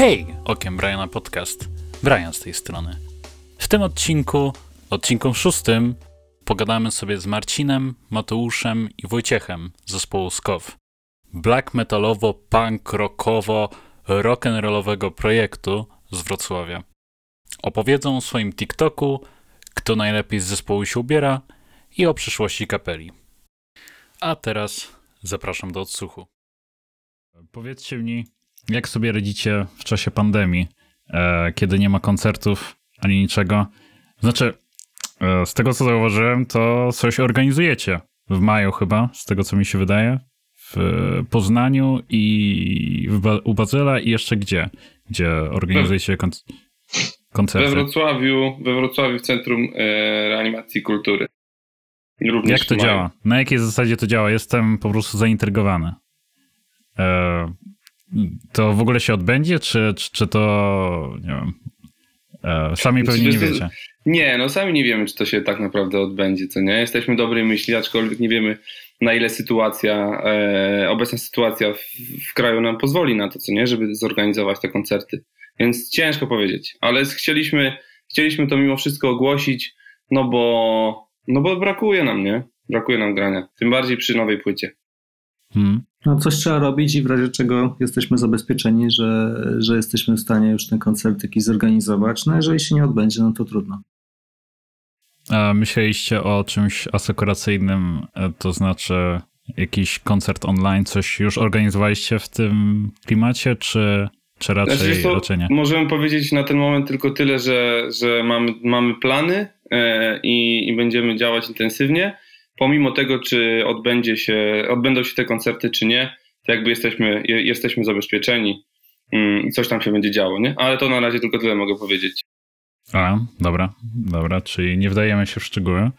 Hej! Okiem Briana Podcast. Brian z tej strony. W tym odcinku, odcinku szóstym, pogadamy sobie z Marcinem, Mateuszem i Wojciechem z zespołu SKOW. Black metalowo, punk rockowo, rock'n'rollowego projektu z Wrocławia. Opowiedzą o swoim TikToku, kto najlepiej z zespołu się ubiera i o przyszłości kapeli. A teraz zapraszam do odsłuchu. Powiedzcie mi, jak sobie radzicie w czasie pandemii, e, kiedy nie ma koncertów ani niczego? Znaczy, e, z tego co zauważyłem, to coś organizujecie w maju chyba, z tego co mi się wydaje, w Poznaniu i w ba u Bazyla i jeszcze gdzie? Gdzie organizujecie kon koncerty? We Wrocławiu, we Wrocławiu w Centrum e, Reanimacji Kultury. Również Jak to działa? Na jakiej zasadzie to działa? Jestem po prostu zaintrygowany. To w ogóle się odbędzie, czy, czy, czy to, nie wiem, e, sami pewnie nie wiecie. Nie, no sami nie wiemy, czy to się tak naprawdę odbędzie, co nie? Jesteśmy dobrej myśli, aczkolwiek nie wiemy, na ile sytuacja, e, obecna sytuacja w, w, kraju nam pozwoli na to, co nie, żeby zorganizować te koncerty. Więc ciężko powiedzieć, ale chcieliśmy, chcieliśmy to mimo wszystko ogłosić, no bo, no bo brakuje nam, nie? Brakuje nam grania. Tym bardziej przy nowej płycie. Hmm. No coś trzeba robić i w razie czego jesteśmy zabezpieczeni, że, że jesteśmy w stanie już ten koncert jakiś zorganizować. No jeżeli się nie odbędzie, no to trudno. A myśleliście o czymś asekuracyjnym, e, to znaczy jakiś koncert online, coś już organizowaliście w tym klimacie, czy, czy raczej, znaczy, to, raczej nie? Możemy powiedzieć na ten moment tylko tyle, że, że mamy, mamy plany e, i, i będziemy działać intensywnie pomimo tego, czy odbędzie się, odbędą się te koncerty, czy nie, to jakby jesteśmy, jesteśmy zabezpieczeni mm, i coś tam się będzie działo, nie? Ale to na razie tylko tyle mogę powiedzieć. A, dobra, dobra, czyli nie wdajemy się w szczegóły.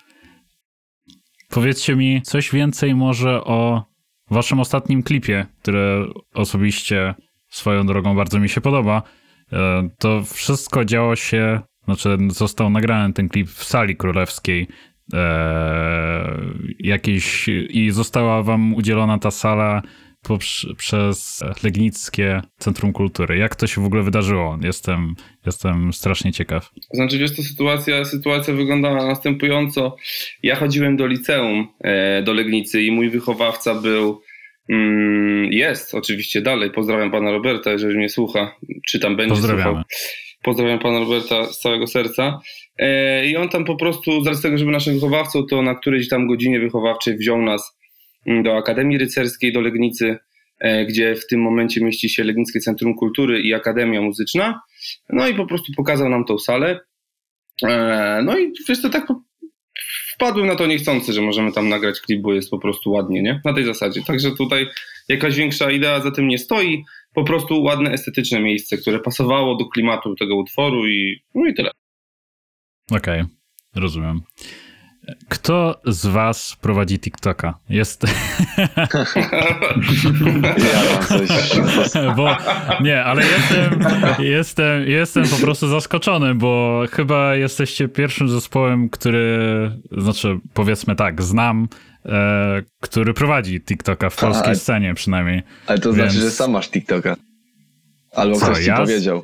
Powiedzcie mi coś więcej może o waszym ostatnim klipie, które osobiście swoją drogą bardzo mi się podoba. E, to wszystko działo się, znaczy został nagrany ten klip w sali królewskiej e, jakiejś i została wam udzielona ta sala przez Legnickie Centrum Kultury. Jak to się w ogóle wydarzyło? Jestem, jestem strasznie ciekaw. Znaczy, wiesz, to sytuacja, sytuacja wyglądała następująco. Ja chodziłem do liceum, e, do Legnicy i mój wychowawca był mm, jest oczywiście dalej. Pozdrawiam pana Roberta, jeżeli mnie słucha, czy tam będzie słuchał. Pozdrawiam pana Roberta z całego serca. E, I on tam po prostu, z racji tego, żeby naszym wychowawcą, to na którejś tam godzinie wychowawczej wziął nas mm, do Akademii Rycerskiej, do Legnicy, e, gdzie w tym momencie mieści się Legnickie Centrum Kultury i Akademia Muzyczna. No i po prostu pokazał nam tą salę. E, no i wiesz, to tak wpadłem na to niechcący, że możemy tam nagrać klip, bo jest po prostu ładnie, nie? Na tej zasadzie. Także tutaj jakaś większa idea za tym nie stoi. Po prostu ładne, estetyczne miejsce, które pasowało do klimatu tego utworu i, no i tyle. Okej, okay, rozumiem. Kto z was prowadzi TikToka? Jest. Ja. Bo nie, ale jestem, jestem, jestem po prostu zaskoczony, bo chyba jesteście pierwszym zespołem, który, znaczy powiedzmy tak, znam, e, który prowadzi TikToka w polskiej scenie przynajmniej. Ale to Więc... znaczy, że sam masz TikToka. Albo Co, ktoś ci ja? powiedział.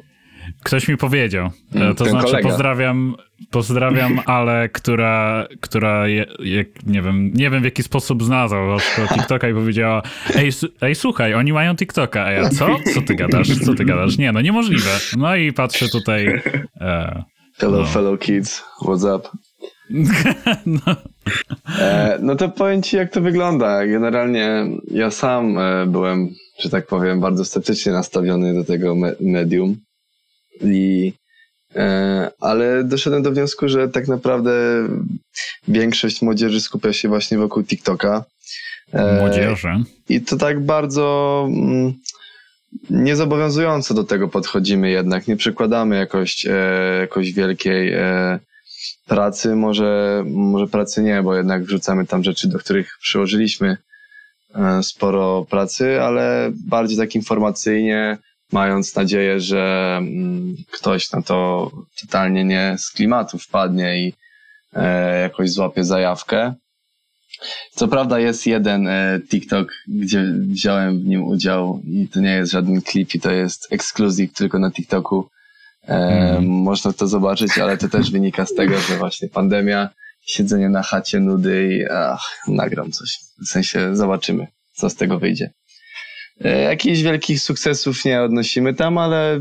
Ktoś mi powiedział. E, mm, to Ten znaczy kolega. pozdrawiam, pozdrawiam Ale, która, która je, je, nie, wiem, nie wiem w jaki sposób znalazła TikToka i powiedziała ej, ej, słuchaj, oni mają TikToka. A ja, co? Co ty gadasz? Co ty gadasz? Nie, no niemożliwe. No i patrzę tutaj... E, hello, no. fellow kids. What's up? no. E, no to powiem ci, jak to wygląda. Generalnie ja sam e, byłem, że tak powiem, bardzo sceptycznie nastawiony do tego me medium. I, e, ale doszedłem do wniosku, że tak naprawdę większość młodzieży skupia się właśnie wokół TikToka. E, młodzieży. I to tak bardzo mm, niezobowiązująco do tego podchodzimy jednak. Nie przykładamy jakoś, e, jakoś wielkiej pracy. Może, może pracy nie, bo jednak wrzucamy tam rzeczy, do których przyłożyliśmy sporo pracy, ale bardziej tak informacyjnie, mając nadzieję, że mm, ktoś na to totalnie nie z klimatu wpadnie i e, jakoś złapie zajawkę. Co prawda jest jeden e, TikTok, gdzie wziąłem w nim udział i to nie jest żaden klip i to jest ekskluzyw tylko na TikToku. Mhm. Można to zobaczyć, ale to też wynika z tego, że właśnie pandemia, siedzenie na chacie, nudy i ach, nagram coś. W sensie zobaczymy, co z tego wyjdzie. E, jakichś wielkich sukcesów nie odnosimy tam, ale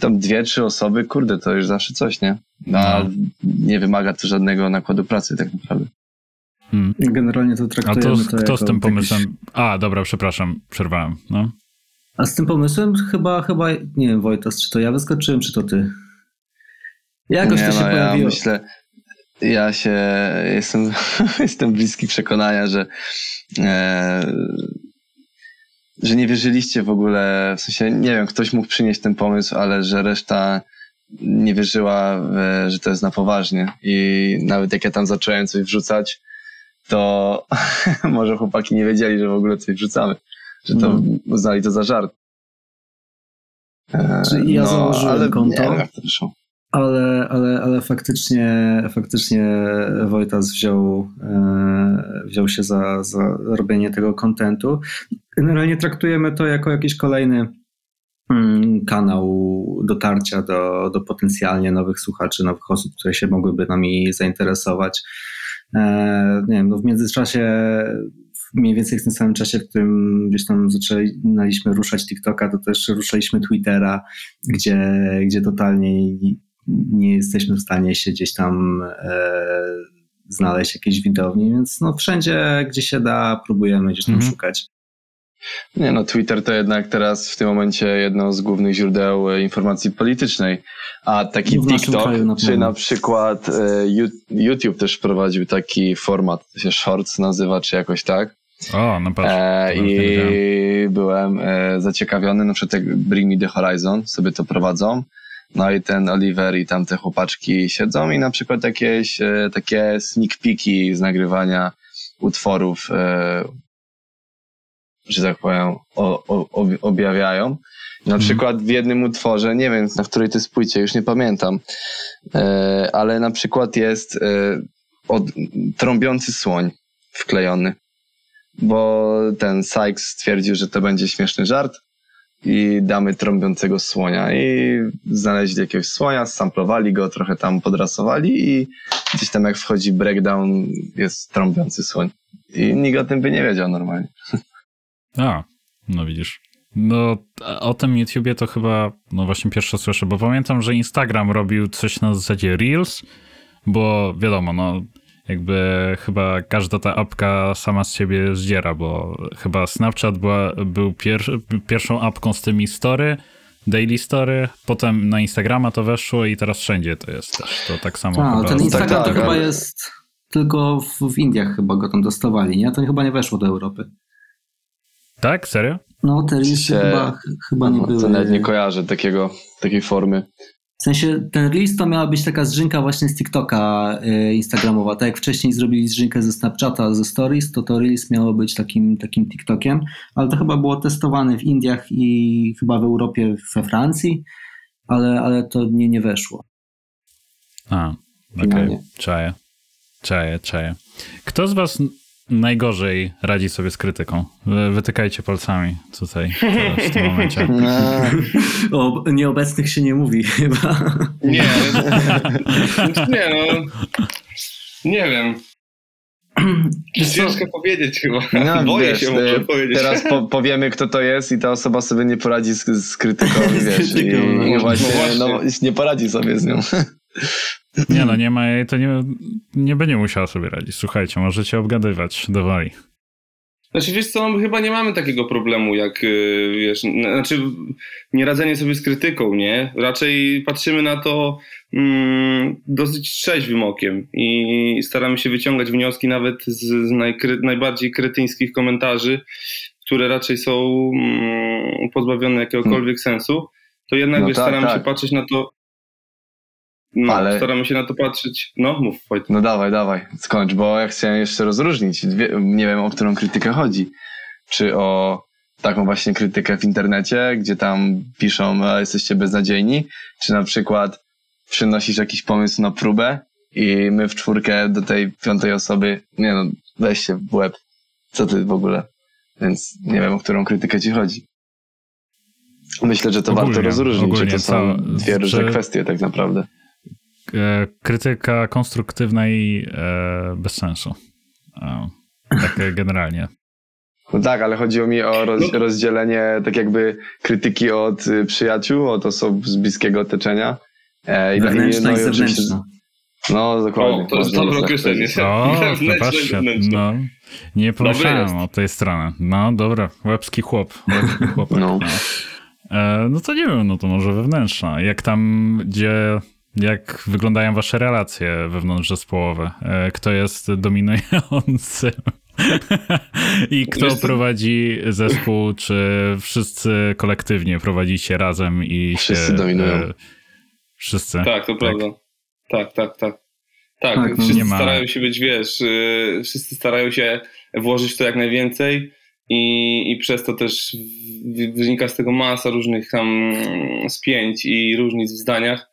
tam dwie, trzy osoby, kurde, to już zawsze coś, nie? No, No. nie wymaga to żadnego nakładu pracy tak naprawdę. Hmm. Generalnie to A traktujemy to to kto jako z tym jakiś- pomysłem? A, dobra, przepraszam, przerwałem. No. A z tym pomysłem chyba, chyba, nie wiem Wojtas, czy to ja wyskoczyłem, czy to ty? Jakoś nie, to się no, ja pojawiło. myślę, ja się jestem, jestem bliski przekonania, że e, że nie wierzyliście w ogóle, w sensie, nie wiem, ktoś mógł przynieść ten pomysł, ale że reszta nie wierzyła, w, że to jest na poważnie i nawet jak ja tam zacząłem coś wrzucać, to może chłopaki nie wiedzieli, że w ogóle coś wrzucamy, że to No. uznali to za żart. E, Czyli ja założyłem ale konto. Nie wiem, jak to wyszło. Ale, ale, ale faktycznie, faktycznie Wojtas wziął, e, wziął się za, za robienie tego kontentu. Generalnie traktujemy to jako jakiś kolejny mm, kanał dotarcia do, do potencjalnie nowych słuchaczy, nowych osób, które się mogłyby nami zainteresować. E, nie wiem, no w międzyczasie, mniej więcej w tym samym czasie, w którym gdzieś tam zaczynaliśmy ruszać TikToka, to też ruszaliśmy Twittera, gdzie, gdzie totalnie nie jesteśmy w stanie się gdzieś tam e, znaleźć jakiejś widowni, więc no wszędzie, gdzie się da, próbujemy gdzieś tam Mhm. szukać. Nie no, Twitter to jednak teraz w tym momencie jedno z głównych źródeł e, informacji politycznej, a taki No TikTok, na czy na przykład e, YouTube też wprowadził taki format, to się Shorts nazywa, czy jakoś tak, O, no patrz. e, i byłem e, zaciekawiony, na przykład jak Bring Me The Horizon sobie to prowadzą, no i ten Oliver i tam te chłopaczki siedzą i na przykład jakieś e, takie sneak peeki z nagrywania utworów, e, że tak powiem, o, o, ob- objawiają. Na Mhm. przykład w jednym utworze, nie wiem na której to jest płycie, już nie pamiętam, e, ale na przykład jest e, od, trąbiący słoń wklejony, bo ten Sykes stwierdził, że to będzie śmieszny żart i damy trąbiącego słonia i znaleźli jakiegoś słonia, samplowali go, trochę tam podrasowali i gdzieś tam jak wchodzi breakdown jest trąbiący słoń. I nikt o tym by nie wiedział normalnie. A, no widzisz. No, o tym YouTubie to chyba, no właśnie pierwsze słyszę, bo pamiętam, że Instagram robił coś na zasadzie Reels, bo wiadomo, no jakby chyba każda ta apka sama z siebie zdziera, bo chyba Snapchat była, był pier, pierwszą apką z tymi story, daily story, potem na Instagrama to weszło i teraz wszędzie to jest też. To tak samo A, chyba. ten Instagram tak, to tak, chyba ale- jest tylko w, w Indiach chyba go tam dostawali, nie? To chyba nie weszło do Europy. Tak? Serio? No, te reelsy Się- chyba, ch- chyba nie No, były. to nawet nie kojarzę takiego, takiej formy. W sensie ten Reels to miała być taka zżynka właśnie z TikToka y, Instagramowa. Tak jak wcześniej zrobili zżynkę ze Snapchata, ze Stories, to to Reels miało być takim, takim TikTokiem, ale to chyba było testowane w Indiach i chyba w Europie, we Francji, ale, ale to nie, nie weszło. A, okej. Finalnie. Czaję. Czaję, czaję. Kto z was najgorzej radzi sobie z krytyką? Wy- Wytykajcie palcami tutaj teraz w tym momencie. O nieobecnych się nie mówi chyba. Nie, nie no. Nie wiem. Ciężko powiedzieć chyba. No, Boję wiesz, się może e, powiedzieć. Teraz po, powiemy, kto to jest i ta osoba sobie nie poradzi z, z krytyką, Z wiesz, krytyką, i, no. i właśnie, No no, właśnie. nie poradzi sobie z nią. Nie no, nie ma jej, to nie, nie będzie musiała sobie radzić. Słuchajcie, możecie obgadywać do woli. Znaczy wiesz co, no, chyba nie mamy takiego problemu jak, y, wiesz, znaczy nie radzenie sobie z krytyką, nie? Raczej patrzymy na to mm, dosyć trzeźwym okiem i staramy się wyciągać wnioski nawet z, z najkry, najbardziej kretyńskich komentarzy, które raczej są mm, pozbawione jakiegokolwiek sensu, to jednak No wiesz, tak, staramy tak. się patrzeć na to no, Ale- staramy się na to patrzeć, no mów Wojtek. No dawaj, dawaj, skończ, bo ja chciałem jeszcze rozróżnić. Dwie, nie wiem, o którą krytykę chodzi. Czy o taką właśnie krytykę w internecie, gdzie tam piszą, a jesteście beznadziejni, czy na przykład przynosisz jakiś pomysł na próbę i my w czwórkę do tej piątej osoby, nie no, weź się w łeb. Co ty w ogóle? Więc nie wiem, o którą krytykę ci chodzi. Myślę, że to Ogólnie, warto rozróżnić, że to są dwie różne kwestie tak naprawdę. E, krytyka konstruktywna i e, bez sensu. E, tak generalnie. No tak, ale chodziło mi o roz, No. rozdzielenie tak jakby krytyki od y, przyjaciół, od osób z bliskiego otoczenia. E, i- Wewnętrzna i no oczywiście- zewnętrzna. No, dokładnie. O, to jest dobre tak określenie. O, i no, nie pomyślałem o tej stronie. No dobra, łebski chłop. Łebski chłopak, No. no. E, no to nie wiem, no to może wewnętrzna. Jak tam, gdzie, jak wyglądają wasze relacje wewnątrzzespołowe? E, kto jest dominujący? I kto Wiesz prowadzi zespół? Czy wszyscy kolektywnie prowadzicie razem i Wszyscy się... dominują. E, wszyscy. Tak, to prawda. Tak, tak, tak. Tak, Tak, no wszyscy nie ma- starają się być, wiesz, yy, wszyscy starają się włożyć w to jak najwięcej i, i przez to też w- wynika z tego masa różnych tam mm, spięć i różnic w zdaniach,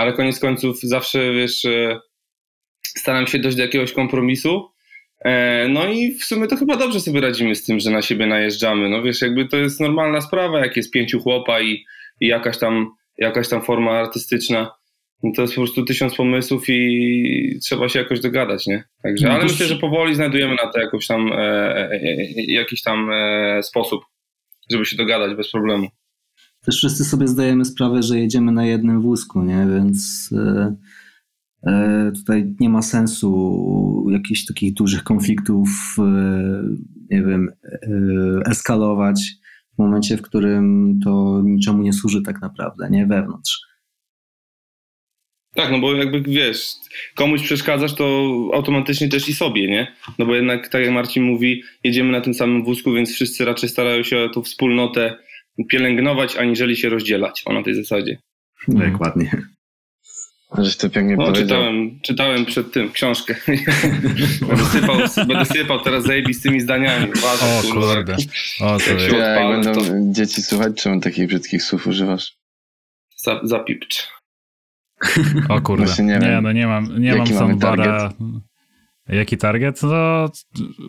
ale koniec końców zawsze, wiesz, yy, staram się dojść do jakiegoś kompromisu. E, No i w sumie to chyba dobrze sobie radzimy z tym, że na siebie najeżdżamy. No wiesz, jakby to jest normalna sprawa, jak jest pięciu chłopa i, i jakaś, tam, jakaś tam forma artystyczna. No to jest po prostu tysiąc pomysłów i trzeba się jakoś dogadać, nie? Także, No ale myślę, że powoli znajdujemy na to jakoś tam, e, e, e, jakiś tam e, sposób, żeby się dogadać bez problemu. Też wszyscy sobie zdajemy sprawę, że jedziemy na jednym wózku, nie? Więc e, e, tutaj nie ma sensu jakichś takich dużych konfliktów, e, nie wiem, eskalować w momencie, w którym to niczemu nie służy tak naprawdę, nie? Wewnątrz. Tak, no bo jakby wiesz, komuś przeszkadzasz, to automatycznie też i sobie, nie? No bo jednak, tak jak Marcin mówi, jedziemy na tym samym wózku, więc wszyscy raczej starają się tą wspólnotę pielęgnować, aniżeli się rozdzielać. O na tej zasadzie. Dokładnie. Żeś to pięknie No, powiedział. czytałem, czytałem przed tym książkę. będę, sypał, będę sypał teraz zajebistymi zdaniami. Uważaj, O kurwa. kurde. O, to Jak Ja, jak będą to- dzieci słuchać, czemu takich brzydkich słów używasz? Za, zapipcz. O kurde. Właśnie nie nie, no nie mam, nie Jaki mam soundbara. Jaki target? No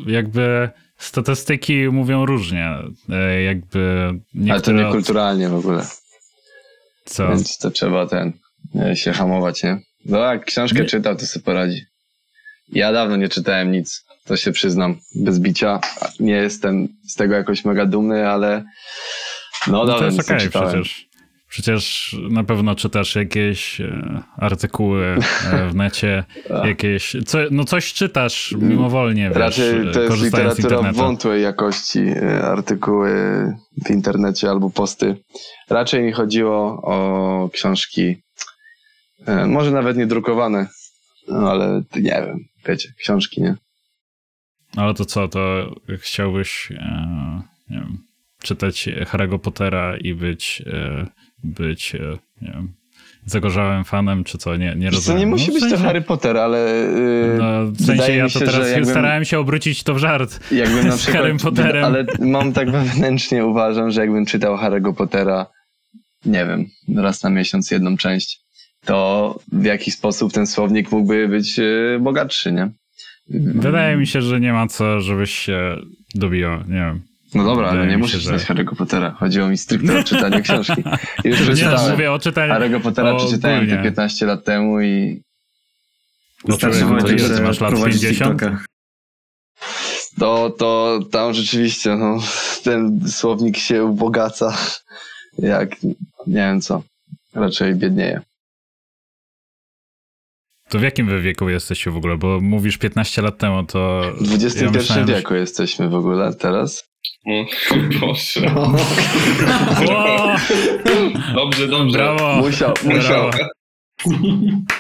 jakby statystyki mówią różnie. E, Jakby Ale to niektóre... niekulturalnie w ogóle. Co? Więc to trzeba ten e, się hamować, nie? No jak książkę Nie. czytał, to sobie poradzi. Ja dawno nie czytałem nic, to się przyznam, bez bicia. Nie jestem z tego jakoś mega dumny, ale no, No to dawno jest nic nie okej czytałem. przecież. Przecież na pewno czytasz jakieś e, artykuły e, w necie, jakieś... Co, no coś czytasz mimowolnie, wiesz, Raczej to jest literatura wątłej jakości, e, artykuły w internecie albo posty. Raczej mi chodziło o książki, może nawet nie drukowane, no ale nie wiem, wiecie, książki, nie? Ale to co, to chciałbyś nie wiem, czytać Harry'ego Pottera i być, być e, nie wiem, zagorzałym fanem, czy co? Nie, nie rozumiem. nie musi no, w być to sensie- Harry Potter, ale yy, No, w sensie ja to się, teraz jakbym, starałem się obrócić to w żart. jakbym na z przykład, Harrym Potterem. ale mam tak wewnętrznie uważam, że jakbym czytał Harry'ego Pottera, nie wiem, raz na miesiąc jedną część, to w jaki sposób ten słownik mógłby być yy, bogatszy, nie? Wydaje mi się, że nie ma co, żebyś się dobijał, nie wiem. No dobra, ale nie muszę się, że- czytać Harry'ego Pottera. Chodziło mi stricte o czytanie książki. Już Nie, przeczytałem. mówię o czytaniu. Harry'ego Pottera przeczytałem te ogólnie. 15 lat temu i Wystarczy człowieku, to powiedzieć, że masz lat? prowadzi 50? TikToka. to, to tam rzeczywiście no, ten słownik się ubogaca jak nie wiem co. Raczej biednieje. To w jakim wy wieku jesteście w ogóle? Bo mówisz 15 lat temu, to... W XXI ja myślałem, że- wieku jesteśmy w ogóle teraz. O, Boże. Ło! Dobrze, dobrze. Brawo! Musiał, musiał. Brawo.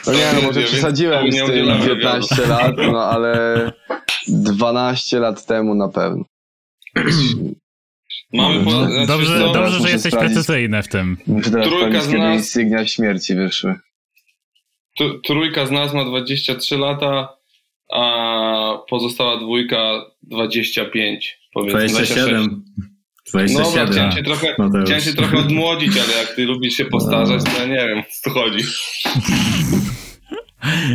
No nie, no może przesadziłem z tym udzielamy 15 lat, no ale 12 lat temu na pewno. Mamy po, No, znaczy, dobrze, co? dobrze, że jesteś sprawdzić. precyzyjny w tym. Trójka z nas- insygnia śmierci wyszły. Trójka z nas ma 23 lata, a pozostała dwójka 25. Powiedzmy 27. No dobra, 27. chciałem się, trochę, Mateusz. chciałem się trochę odmłodzić, ale jak ty lubisz się postarzać, to ja nie wiem, o co tu chodzi.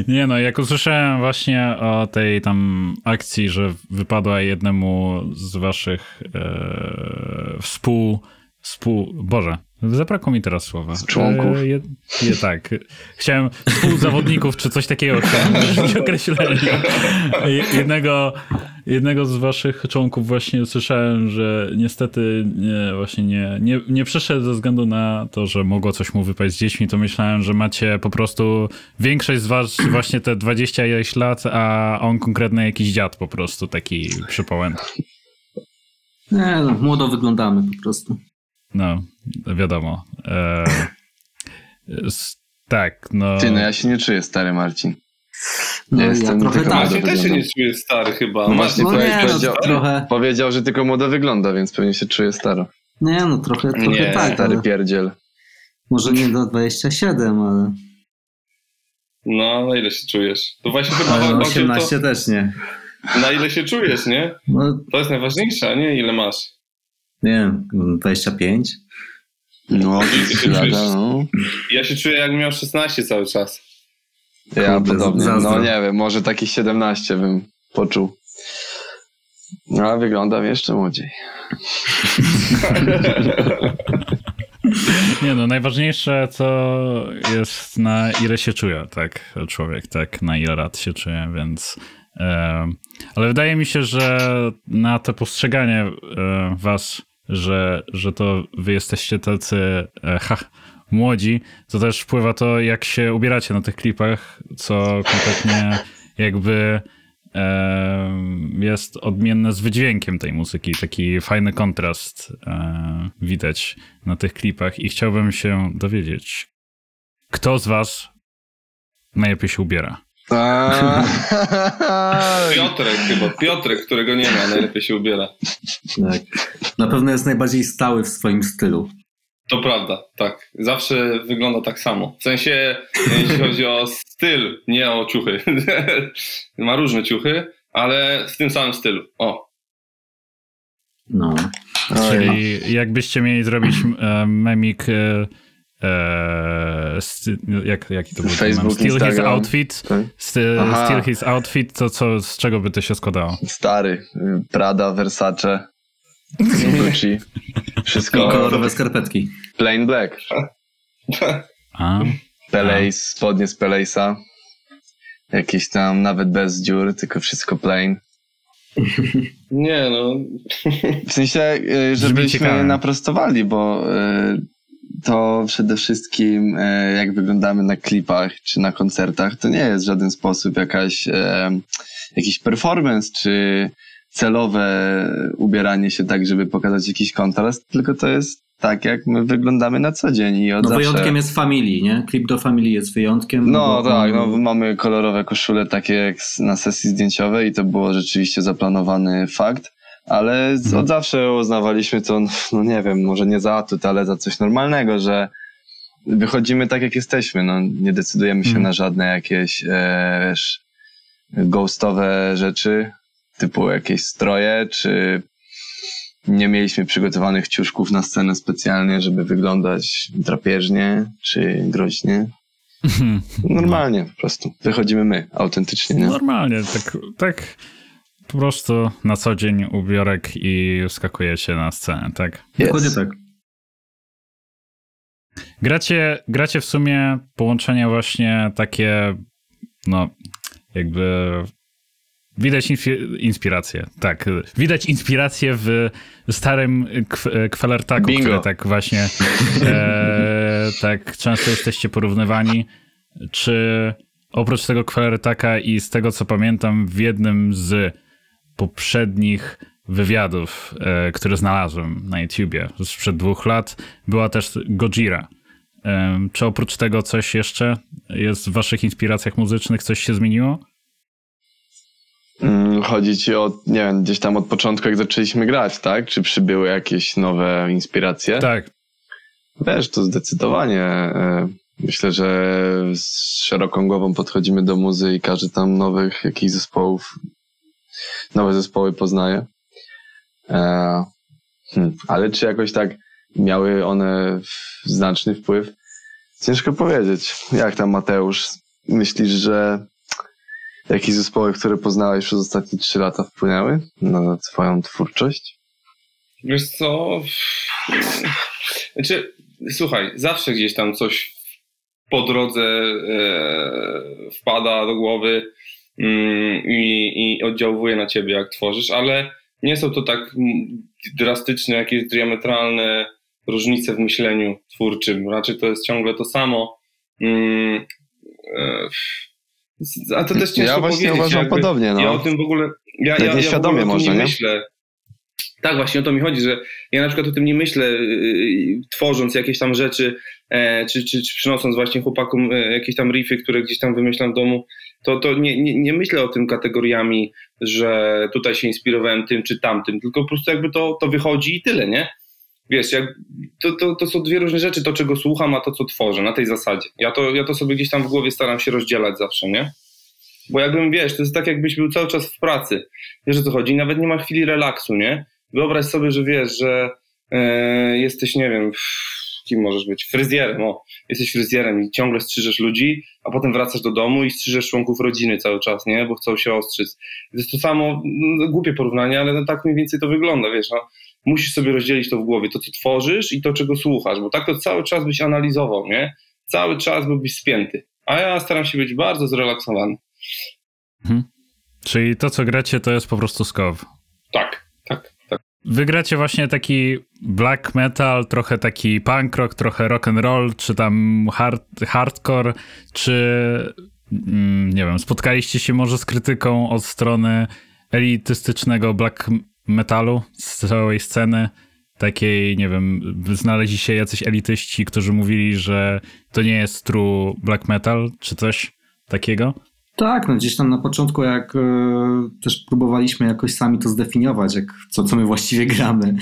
Nie no, jak usłyszałem właśnie o tej tam akcji, że wypadła jednemu z waszych e, współ, współ... Boże, zabrakło mi teraz słowa. Z członków. E, je, je, tak. Chciałem współzawodników, czy coś takiego chciałem określenia. Je- Jednego, jednego z waszych członków właśnie usłyszałem, że niestety nie, właśnie nie, nie, nie przyszedł ze względu na to, że mogło coś mu wypaść z dziećmi, to myślałem, że macie po prostu większość z was właśnie te 20 ileś lat, a on konkretny jakiś dziad po prostu, taki przypałęty. Nie no, młodo wyglądamy po prostu. No, wiadomo. E, s- tak, no. Ty, no ja się nie czuję stary, Marcin. No, Ja ja, jestem trochę tylko tak. młody. Marcin też się nie czuje stary chyba. No właśnie, No nie, no, powiedział, trochę, powiedział, że tylko młodo wygląda, więc pewnie się czuje staro. nie no, trochę, trochę Nie, tak, Stary ale pierdziel. może nie do 27, ale, No, na ile się czujesz? To właśnie chyba ale chodzi o 18 też nie. to, na ile się czujesz, nie? No, To jest najważniejsze, a nie ile masz. Nie wiem, 25? No, lata, no. Ja się czuję jakbym miał 16 cały czas. Ja Kurde, podobnie. zazdro. No nie wiem, może takich 17 bym poczuł. No, ale wyglądam jeszcze młodziej. Nie no, najważniejsze to jest na ile się czuje, tak, człowiek, tak, na ile lat się czuje, więc... Ale wydaje mi się, że na to postrzeganie e, was, że, że to wy jesteście tacy e, ha, młodzi, to też wpływa to, jak się ubieracie na tych klipach, co kompletnie jakby jest odmienne z wydźwiękiem tej muzyki. Taki fajny kontrast e, widać na tych klipach i chciałbym się dowiedzieć, kto z was najlepiej się ubiera? Piotrek chyba, Piotrek, którego nie ma, najlepiej się ubiera. Tak. Na pewno jest najbardziej stały w swoim stylu. To prawda, tak. Zawsze wygląda tak samo. W sensie, jeśli chodzi o styl, nie o ciuchy. ma różne ciuchy, ale w tym samym stylu. O, No. Czyli jakbyście mieli zrobić e, memik e, e, sty, jak, jaki to był Facebook, mem? Still his Instagram. outfit, tak. his outfit, to co, z czego by to się składało? Stary. y, Prada, Versace, Gucci. I Wszystko kolorowe skarpetki. plain black. A, Peleis, spodnie z Peleisa. Jakieś tam nawet bez dziur, tylko wszystko plain. nie no. W sensie, y, żebyśmy naprostowali, bo y, to przede wszystkim y, jak wyglądamy na klipach czy na koncertach, to nie jest w żaden sposób jakaś, e, jakiś performance czy celowe ubieranie się tak, żeby pokazać jakiś kontrast, tylko to jest tak, jak my wyglądamy na co dzień i od No zawsze... wyjątkiem jest Family, nie? Klip do Family jest wyjątkiem. No bo tak, on- no mamy kolorowe koszule takie jak na sesji zdjęciowej i to było rzeczywiście zaplanowany fakt, ale z- od zawsze uznawaliśmy to, no nie wiem, może nie za atut, ale za coś normalnego, że wychodzimy tak jak jesteśmy, no nie decydujemy się Mhm. na żadne jakieś, e, wiesz, ghostowe rzeczy, typu jakieś stroje, czy nie mieliśmy przygotowanych ciuszków na scenę specjalnie, żeby wyglądać drapieżnie czy groźnie. Normalnie po prostu. Wychodzimy my, autentycznie, nie? Normalnie, tak, tak po prostu na co dzień ubiorek i wskakujecie na scenę, tak? Dokładnie Yes. tak. Gracie, gracie w sumie połączenia właśnie takie, no, jakby widać inspi- inspirację, tak. Widać inspirację w starym kw- kwalertaku, Bingo. który tak właśnie e, tak często jesteście porównywani. Czy oprócz tego kwalertaka i z tego co pamiętam w jednym z poprzednich wywiadów, e, które znalazłem na YouTubie sprzed dwóch lat, była też Gojira. Em, Czy oprócz tego coś jeszcze jest w waszych inspiracjach muzycznych? Coś się zmieniło? Mm, Chodzi ci o, nie wiem, gdzieś tam od początku, jak zaczęliśmy grać, tak? Czy przybyły jakieś nowe inspiracje? Tak. Wiesz, to zdecydowanie. e, Myślę, że z szeroką głową podchodzimy do muzy i każdy tam nowych jakichś zespołów, nowe zespoły poznaje. Hmm, ale czy jakoś tak miały one znaczny wpływ? Ciężko powiedzieć. Jak tam Mateusz myślisz, że jakieś zespoły, które poznałeś przez ostatnie trzy lata wpłynęły na twoją twórczość? Wiesz co? Znaczy, słuchaj, zawsze gdzieś tam coś po drodze e, wpada do głowy i, i oddziałuje na ciebie, jak tworzysz, ale nie są to tak drastyczne, jakieś diametralne różnice w myśleniu twórczym. Raczej to jest ciągle to samo. Mm, e, a to też ciężko Ja właśnie powiedzieć. uważam jakby, podobnie. No. Ja o tym w ogóle. Ja, Tak ja, nieświadomie ja można, nie nie? myślę. Tak, właśnie o to mi chodzi, że ja na przykład o tym nie myślę, yy, tworząc jakieś tam rzeczy, e, czy, czy, czy przynosząc właśnie chłopakom e, jakieś tam riffy, które gdzieś tam wymyślam w domu, to, to nie, nie, nie myślę o tym kategoriami, że tutaj się inspirowałem tym czy tamtym, tylko po prostu jakby to, to wychodzi i tyle, nie? Wiesz, jak, to, to, to są dwie różne rzeczy, to czego słucham, a to co tworzę, na tej zasadzie. Ja to, ja to sobie gdzieś tam w głowie staram się rozdzielać zawsze, nie? Bo jakbym, wiesz, to jest tak jakbyś był cały czas w pracy. Wiesz o co chodzi? Nawet nie ma chwili relaksu, nie? Wyobraź sobie, że wiesz, że e, jesteś, nie wiem, kim możesz być? Fryzjerem, o. Jesteś fryzjerem i ciągle strzyżesz ludzi, a potem wracasz do domu i strzyżesz członków rodziny cały czas, nie? Bo chcą się ostrzyc. To jest to samo, no, głupie porównanie, ale no, tak mniej więcej to wygląda, wiesz, no. Musisz sobie rozdzielić to w głowie, to co tworzysz i to czego słuchasz, bo tak to cały czas byś analizował, nie? Cały czas byłbyś spięty. A ja staram się być bardzo zrelaksowany. Czyli to, co gracie, to jest po prostu skow. Tak, tak, tak. Wy gracie właśnie taki black metal, trochę taki punk rock, trochę rock and roll, czy tam hard, hardcore, czy mm, nie wiem, spotkaliście się może z krytyką od strony elitystycznego black metalu, z całej sceny, takiej, nie wiem, znaleźli się jacyś elityści, którzy mówili, że to nie jest true black metal, czy coś takiego? Tak, no gdzieś tam na początku, jak e, też próbowaliśmy jakoś sami to zdefiniować, jak, co, co my właściwie gramy,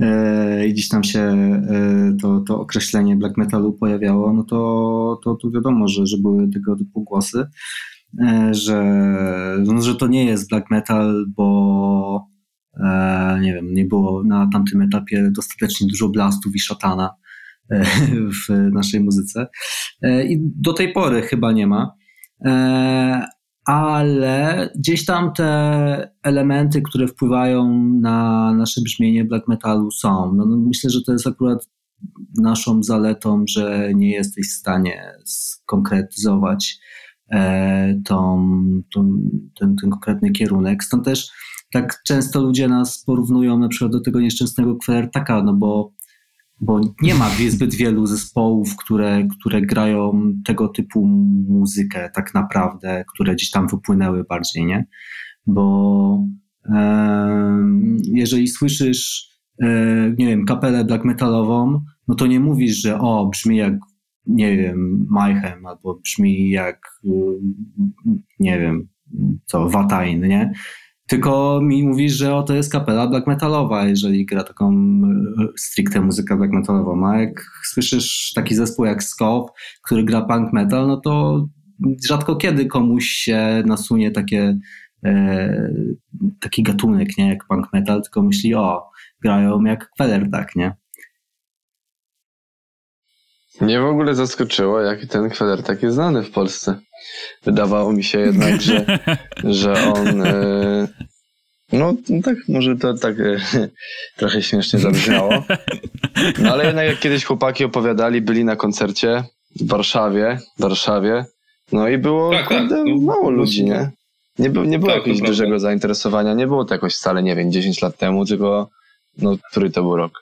e, i gdzieś tam się e, to, to określenie black metalu pojawiało, no to, to, to wiadomo, że, że były tego typu głosy, że, no, że to nie jest black metal, bo nie wiem, nie było na tamtym etapie dostatecznie dużo blastów i szatana w naszej muzyce. I do tej pory chyba nie ma. E, ale gdzieś tam te elementy, które wpływają na nasze brzmienie black metalu są. No, no myślę, że to jest akurat naszą zaletą, że nie jesteś w stanie skonkretyzować e, tą, tą, ten, ten konkretny kierunek. Stąd też tak często ludzie nas porównują na przykład do tego nieszczęsnego kwertaka, no bo bo nie ma zbyt wielu zespołów, które, które grają tego typu muzykę tak naprawdę, które gdzieś tam wypłynęły bardziej, nie? Bo e, jeżeli słyszysz, e, nie wiem, kapelę black metalową, no to nie mówisz, że o, brzmi jak, nie wiem, Mayhem, albo brzmi jak, nie wiem, co, Watain, nie? Tylko mi mówisz, że o, to jest kapela black metalowa, jeżeli gra taką stricte muzykę black metalową. A jak słyszysz taki zespół jak Scope, który gra punk metal, no to rzadko kiedy komuś się nasunie takie, e, taki gatunek, nie, jak punk metal, tylko myśli, o, grają jak Kweler, tak, nie? Mnie w ogóle zaskoczyło, jak ten kweler tak jest znany w Polsce. Wydawało mi się jednak, że, że on. E, no tak, może to tak e, trochę śmiesznie zabrzmiało. No ale jednak jak kiedyś chłopaki opowiadali, byli na koncercie w Warszawie, w Warszawie. No i było Tak, tak, kurde, no, mało no, ludzi, nie? Nie, było nie było Tak, jakiegoś dużego zainteresowania, nie było to jakoś wcale, nie wiem, 10 lat temu, tylko no, który to był rok?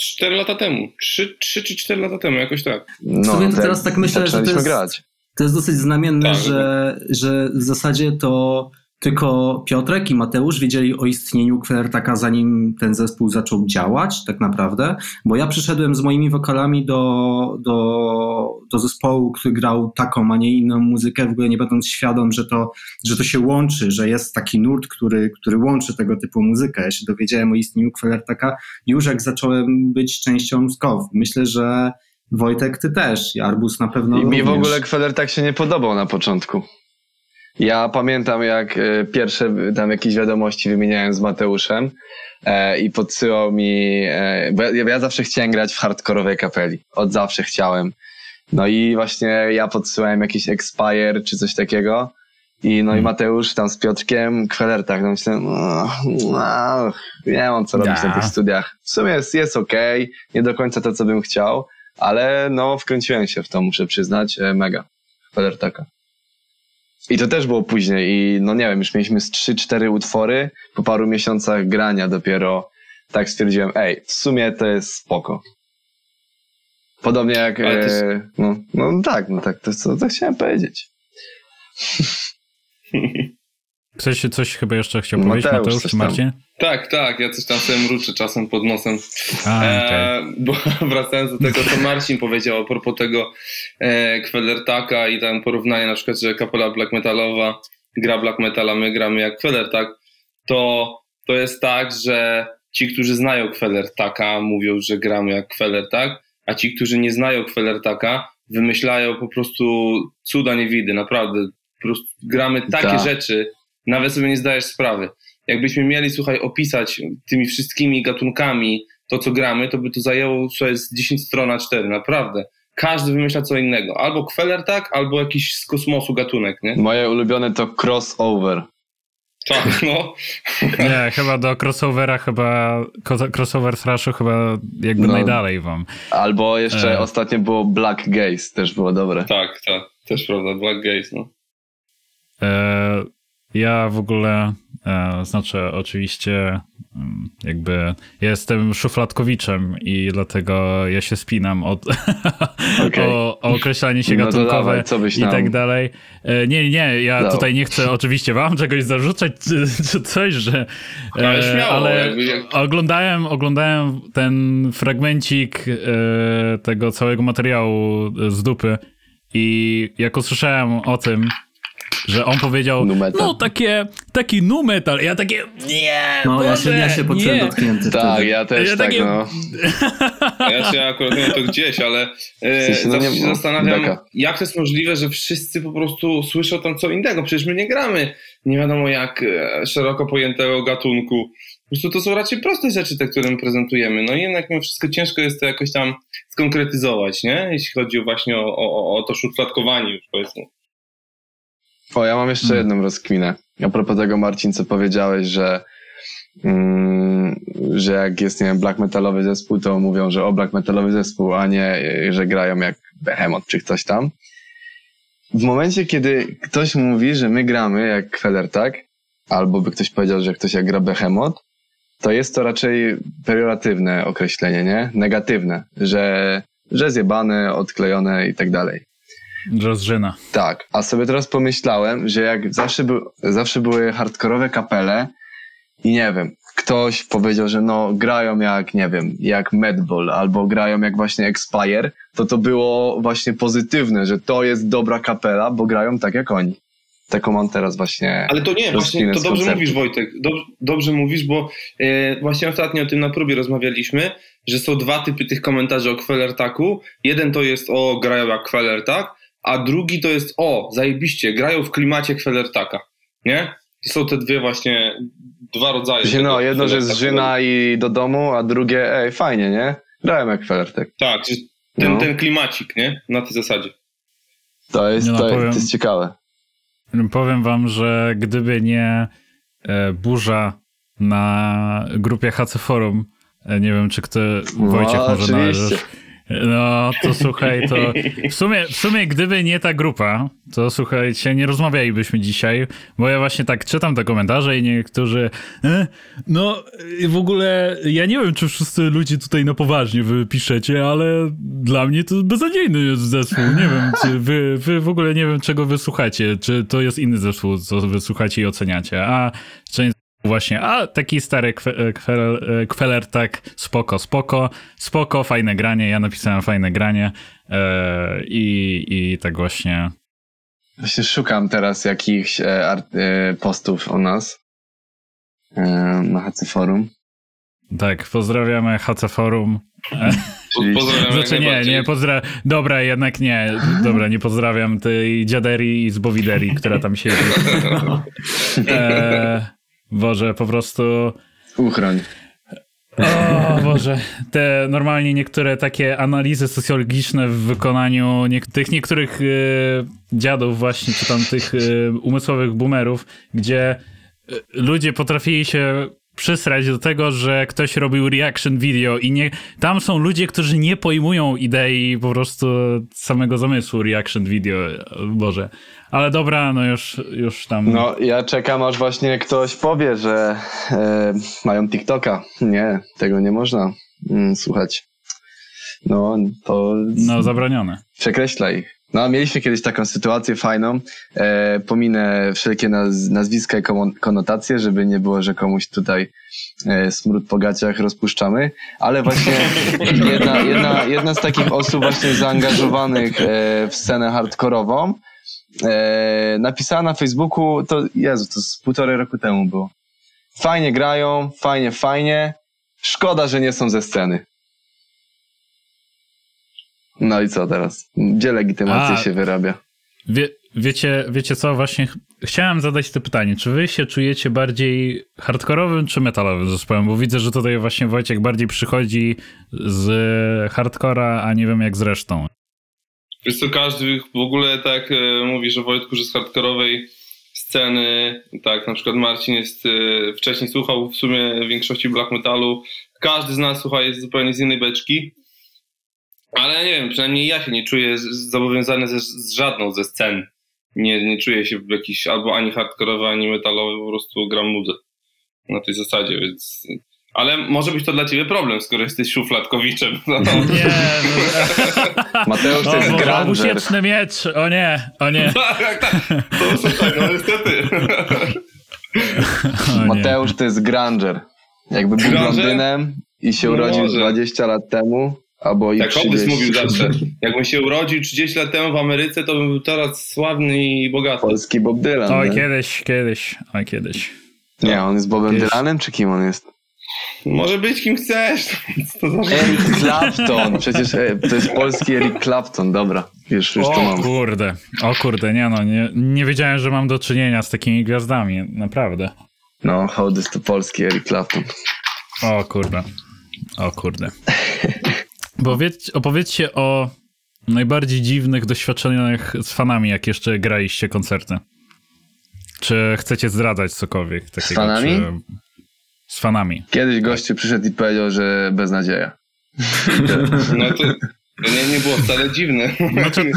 Cztery lata temu. Trzy, trzy czy cztery lata temu, jakoś tak. No, sobie to te- teraz tak myślę, że to jest- grać. To jest dosyć znamienne, Tak, że, że w zasadzie to tylko Piotrek i Mateusz wiedzieli o istnieniu Kwertaka zanim ten zespół zaczął działać, tak naprawdę. Bo ja przyszedłem z moimi wokalami do, do, do zespołu, który grał taką, a nie inną muzykę, w ogóle nie będąc świadom, że to, że to się łączy, że jest taki nurt, który, który łączy tego typu muzykę. Ja się dowiedziałem o istnieniu Kwertaka już jak zacząłem być częścią SKOW. Myślę, że Wojtek, ty też, i Arbus na pewno I mi w również. ogóle Kweler tak się nie podobał na początku. Ja pamiętam, jak e, pierwsze tam jakieś wiadomości wymieniałem z Mateuszem e, i podsyłał mi, e, bo ja, ja zawsze chciałem grać w hardkorowej kapeli. Od zawsze chciałem. No i właśnie ja podsyłałem jakiś Expire czy coś takiego. I no i Mateusz tam z Piotrkiem, Kweler tak, no myślę, no, no, nie mam co robić Ja. na tych studiach. W sumie jest, jest okej, nie do końca to, co bym chciał, ale no wkręciłem się w to, muszę przyznać, e, mega. Kweler taka. I to też było później i no nie wiem, już mieliśmy z 3-4 utwory, po paru miesiącach grania dopiero tak stwierdziłem, ej, w sumie to jest spoko. Podobnie jak, to jest- e, no, no tak, no tak, to jest co to chciałem powiedzieć. Ktoś coś chyba jeszcze chciał powiedzieć, Mateusz, Mateusz czy tam. Tak, tak, ja coś tam sobie mruczę czasem pod nosem. A, okej. E, bo wracając do tego, co Marcin powiedział a propos tego e, Kwelertaka i tam porównania na przykład, że kapela black metalowa gra black metala, my gramy jak Kwelertak, to, to jest tak, że ci, którzy znają Kwelertaka mówią, że gramy jak Kwelertak, a ci, którzy nie znają Kwelertaka wymyślają po prostu cuda niewidy, naprawdę. Po prostu gramy takie Tak. rzeczy, nawet sobie nie zdajesz sprawy. Jakbyśmy mieli, słuchaj, opisać tymi wszystkimi gatunkami to, co gramy, to by to zajęło słuchaj, z 10 stron na 4, naprawdę. Każdy wymyśla co innego. Albo kweler tak, albo jakiś z kosmosu gatunek, nie? Moje ulubione to crossover. Tak, no. Nie, chyba do crossovera, chyba crossover thrashu chyba jakby No. najdalej wam. Albo jeszcze E. ostatnio było Black Gaze, też było dobre. Tak, tak. Też prawda, Black Gaze, no. E, ja w ogóle, znaczy oczywiście mm, jakby ja jestem szufladkowiczem i dlatego ja się spinam od, Okej. o, o określanie się No gatunkowe dawaj, co byś i tak dalej. E, nie, nie, ja Dał. tutaj nie chcę oczywiście wam czegoś zarzucać czy, coś, że e, Ale śmiało, ale oglądałem, oglądałem ten fragmencik e, tego całego materiału z dupy i jak usłyszałem o tym, że on powiedział, no takie, taki nu metal. Ja takie, nie, No, ja się, Boże, ja się poczułem dotknięty Tak, wtedy. ja też Ja tak, takie- no. Ja się akurat miałem to gdzieś, ale e, W sensie, no zawsze nie- się no, zastanawiam, beka. jak to jest możliwe, że wszyscy po prostu słyszą tam co innego. Przecież my nie gramy nie wiadomo jak e, szeroko pojętego gatunku. Po prostu to są raczej proste rzeczy, te, które my prezentujemy. No i jednak mimo wszystko ciężko jest to jakoś tam skonkretyzować, nie? Jeśli chodzi właśnie o, o, o to szufladkowanie już powiedzmy. O, ja mam jeszcze Hmm. jedną rozkminę. A propos tego, Marcin, co powiedziałeś, że, mm, że jak jest, nie wiem, black metalowy zespół, to mówią, że o black metalowy zespół, a nie, że grają jak Behemoth czy ktoś tam. W momencie, kiedy ktoś mówi, że my gramy jak Kweler, tak? Albo by ktoś powiedział, że ktoś jak gra Behemoth, to jest to raczej pejoratywne określenie, nie? Negatywne, że, że zjebane, odklejone i tak dalej. Rozżyna. Tak, a sobie teraz pomyślałem, że jak zawsze, był, zawsze były hardkorowe kapele i nie wiem, ktoś powiedział, że no grają jak, nie wiem, jak Madball albo grają jak właśnie Expire, to to było właśnie pozytywne, że to jest dobra kapela, bo grają tak jak oni. Taką mam teraz właśnie. Ale to nie, właśnie to dobrze koncertu. mówisz Wojtek, dobrze, dobrze mówisz, bo e, właśnie ostatnio o tym na próbie rozmawialiśmy, że są dwa typy tych komentarzy o Quellertaku. Jeden to jest o grają jak Quellertak, a drugi to jest o zajebiście, grają w klimacie Quellertaka, nie? I są te dwie właśnie, dwa rodzaje. Tego no, jedno, że jest żyna i do domu, a drugie, ej, fajnie, nie? Grają jak Felertek. Tak, ten, No. ten klimacik, nie? Na tej zasadzie. To jest, no, to, powiem- to jest ciekawe. Powiem wam, że gdyby nie e, burza na grupie HC Forum, e, nie wiem, czy kto, Wojciech No, może oczywiście. należysz. No, to słuchaj, to w sumie, w sumie gdyby nie ta grupa, to słuchajcie, nie rozmawialibyśmy dzisiaj, bo ja właśnie tak czytam te komentarze i niektórzy, e, no w ogóle ja nie wiem, czy wszyscy ludzie tutaj na poważnie wy piszecie, ale dla mnie to beznadziejny jest zespół, nie wiem, czy wy, wy w ogóle nie wiem, czego wy słuchacie, czy to jest inny zespół, co wy słuchacie i oceniacie, a część Właśnie, a taki stary kwe- kweler, kweler tak, spoko, spoko, spoko, fajne granie, ja napisałem fajne granie e, i, i tak właśnie. Właśnie szukam teraz jakichś e, art, e, postów o nas e, na HC Forum. Tak, pozdrawiamy HC Forum. E, Pozdrawiam znaczy nie, nie pozdrawiam, dobra, jednak nie, dobra, nie pozdrawiam tej dziaderii i z Bowideri, która tam siedzi. E, Boże, po prostu... Uchroń. O Boże, te normalnie niektóre takie analizy socjologiczne w wykonaniu nie, tych niektórych y, dziadów właśnie, czy tam tych y, umysłowych boomerów, gdzie y, ludzie potrafili się przysrać do tego, że ktoś robił reaction video i nie, tam są ludzie, którzy nie pojmują idei po prostu samego zamysłu reaction video, Boże. Ale dobra, no już, już tam... No, ja czekam, aż właśnie ktoś powie, że e, mają TikToka. Nie, tego nie można mm, słuchać. No, to No, zabronione. przekreśla ich. No, mieliśmy kiedyś taką sytuację fajną. E, pominę wszelkie naz nazwiska i konotacje, żeby nie było, że komuś tutaj e, smród po gaciach rozpuszczamy, ale właśnie jedna, jedna, jedna z takich osób właśnie zaangażowanych e, w scenę hardkorową e, napisała na Facebooku, to Jezu, to z półtorej roku temu było. Fajnie grają, fajnie, fajnie. Szkoda, że nie są ze sceny. No i co teraz? Gdzie legitymacja A. się wyrabia? Wie, wiecie, wiecie co, właśnie ch- chciałem zadać to pytanie, czy wy się czujecie bardziej hardkorowym czy metalowym zespołem? Bo widzę, że tutaj właśnie Wojciech bardziej przychodzi z hardcora, a nie wiem jak z resztą. Wiesz co, każdy w ogóle tak e, mówi, że Wojtku, że z hardkorowej sceny, tak, na przykład Marcin jest, e, wcześniej słuchał w sumie większości black metalu, każdy z nas słucha jest zupełnie z innej beczki, ale nie wiem, przynajmniej ja się nie czuję z- z- zobowiązany ze, z żadną ze scen. Nie, nie czuję się w jakiś albo ani hardkorowy, ani metalowy, po prostu gram muzykę na tej zasadzie, więc... Ale może być to dla ciebie problem, skoro jesteś szufladkowiczem. No. Nie, Mateusz to no, jest granger. obusieczny miecz, o nie, o nie. tak, tak, tak. To słuchaj, no niestety. O nie. Mateusz to jest granger. Jakby był Granger? blondynem i się No urodził może. 20 lat temu, albo i Tak 30. Hobbes mówił zawsze. Jakbym się urodził 30 lat temu w Ameryce, to bym był teraz sławny i bogaty. Polski Bob Dylan. Oj, nie? kiedyś, kiedyś, oj, kiedyś. Nie, on jest Bobem Kiedyś. Dylanem, czy kim on jest? Może być kim chcesz. Eric Clapton, przecież e, to jest polski Eric Clapton, dobra, już, już to O mam. kurde, o kurde, nie no, nie, nie wiedziałem, że mam do czynienia z takimi gwiazdami, naprawdę. No, Hołdys to polski Eric Clapton. O kurde. O kurde. Powiedz, opowiedzcie o najbardziej dziwnych doświadczeniach z fanami, jak jeszcze graliście koncerty. Czy chcecie zdradzać cokolwiek takiego? fanami? Czy... Z fanami. Kiedyś gościu przyszedł i powiedział, że beznadzieja. No to, to nie, nie było wcale dziwne. Znaczy,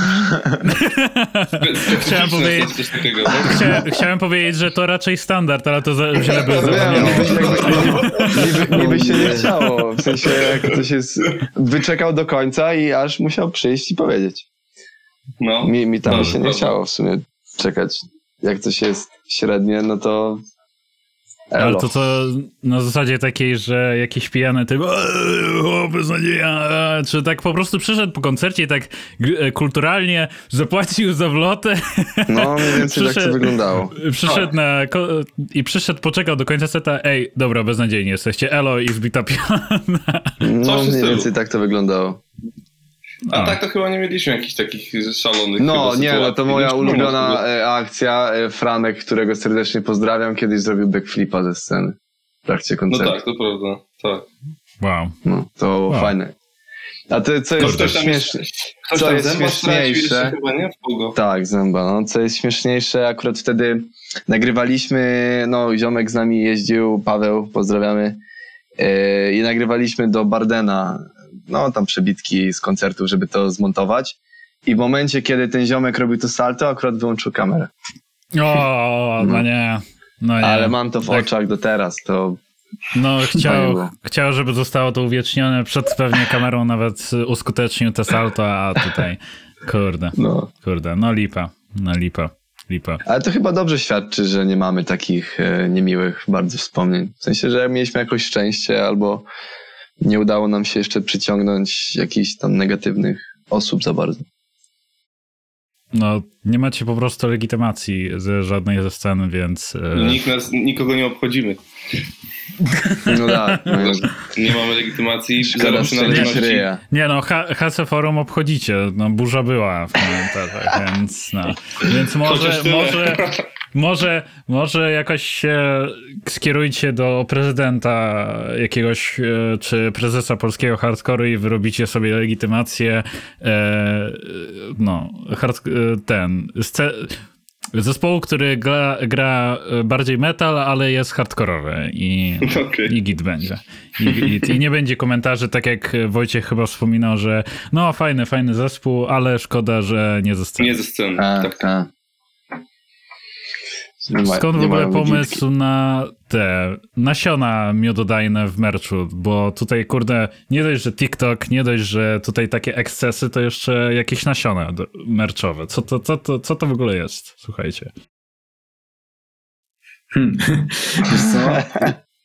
Chciałem powiedzieć- Coś takiego, tak? chcia, chciałem powiedzieć, że to raczej standard, ale to za, źle by Wiem, zabrzmiało. niby, się, niby, niby się nie chciało. W sensie, jak ktoś jest, wyczekał do końca i aż musiał przyjść i powiedzieć. No. Mi, mi tam Dobrze, się nie dobrze. chciało w sumie czekać. Jak coś jest średnie, no to. Ale to co na zasadzie takiej, że jakiś pijany typ "Eee, o, beznadzieja, eee", czy tak po prostu przyszedł po koncercie i tak e, kulturalnie zapłacił za wlotę, No, mniej więcej tak to wyglądało. przyszedł na i przyszedł, poczekał do końca seta, ej, dobra, beznadziejni jesteście, elo i zbita piana. No, mniej więcej tak to wyglądało. A tak to chyba nie mieliśmy jakichś takich szalonych No, chyba nie, no to moja ulubiona e, akcja. e, Franek, którego serdecznie pozdrawiam, kiedyś zrobił backflipa ze sceny w trakcie No koncertu. tak, to prawda. Tak. Wow. No, to było Wow. fajne. A to, co jest Ktoś śmieszne. Ktoś Co tam jest śmieszniejsze? jeszcze chyba, nie? W kogo? Tak, zęba. No, co jest śmieszniejsze, akurat wtedy nagrywaliśmy, no ziomek z nami jeździł, Paweł, pozdrawiamy, e, i nagrywaliśmy do Bardena, no tam przebitki z koncertów, żeby to zmontować. I w momencie, kiedy ten ziomek robił to salto, akurat wyłączył kamerę. O, no nie. No nie. Ale mam to w Tak. oczach do teraz, to No, chciał, chciał, żeby zostało to uwiecznione. Przed pewnie kamerą nawet uskutecznił te salto, a tutaj, kurde, no. kurde, no lipa, no lipa, lipa. Ale to chyba dobrze świadczy, że nie mamy takich e, niemiłych bardzo wspomnień. W sensie, że mieliśmy jakoś szczęście albo nie udało nam się jeszcze przyciągnąć jakichś tam negatywnych osób za bardzo. No, nie macie po prostu legitymacji ze żadnej ze scen, więc... e, Nikt nas, nikogo nie obchodzimy. No tak, no, Nie mamy legitymacji, szkoda ryja. Nie no, HC Forum obchodzicie, no burza była w komentarzach, więc no. Więc może, może, Może, może jakoś się skierujcie do prezydenta jakiegoś, e, czy prezesa polskiego hardcore'u i wyrobicie sobie legitymację, e, no, hard, e, ten, zespołu, który gra, gra bardziej metal, ale jest hardkorowy i, Okay. i git będzie. I, i, I nie będzie komentarzy, tak jak Wojciech chyba wspominał, że no fajny, fajny zespół, ale szkoda, że nie ze sceny. Nie ze sceny. Tak, tak. Nie ma- Skąd w ogóle pomysł na te nasiona miododajne w merchu? Bo tutaj, kurde, nie dość, że TikTok, nie dość, że tutaj takie ekscesy, to jeszcze jakieś nasiona merchowe. Co to, co, to, co to w ogóle jest? Słuchajcie. Hmm. Wiesz co?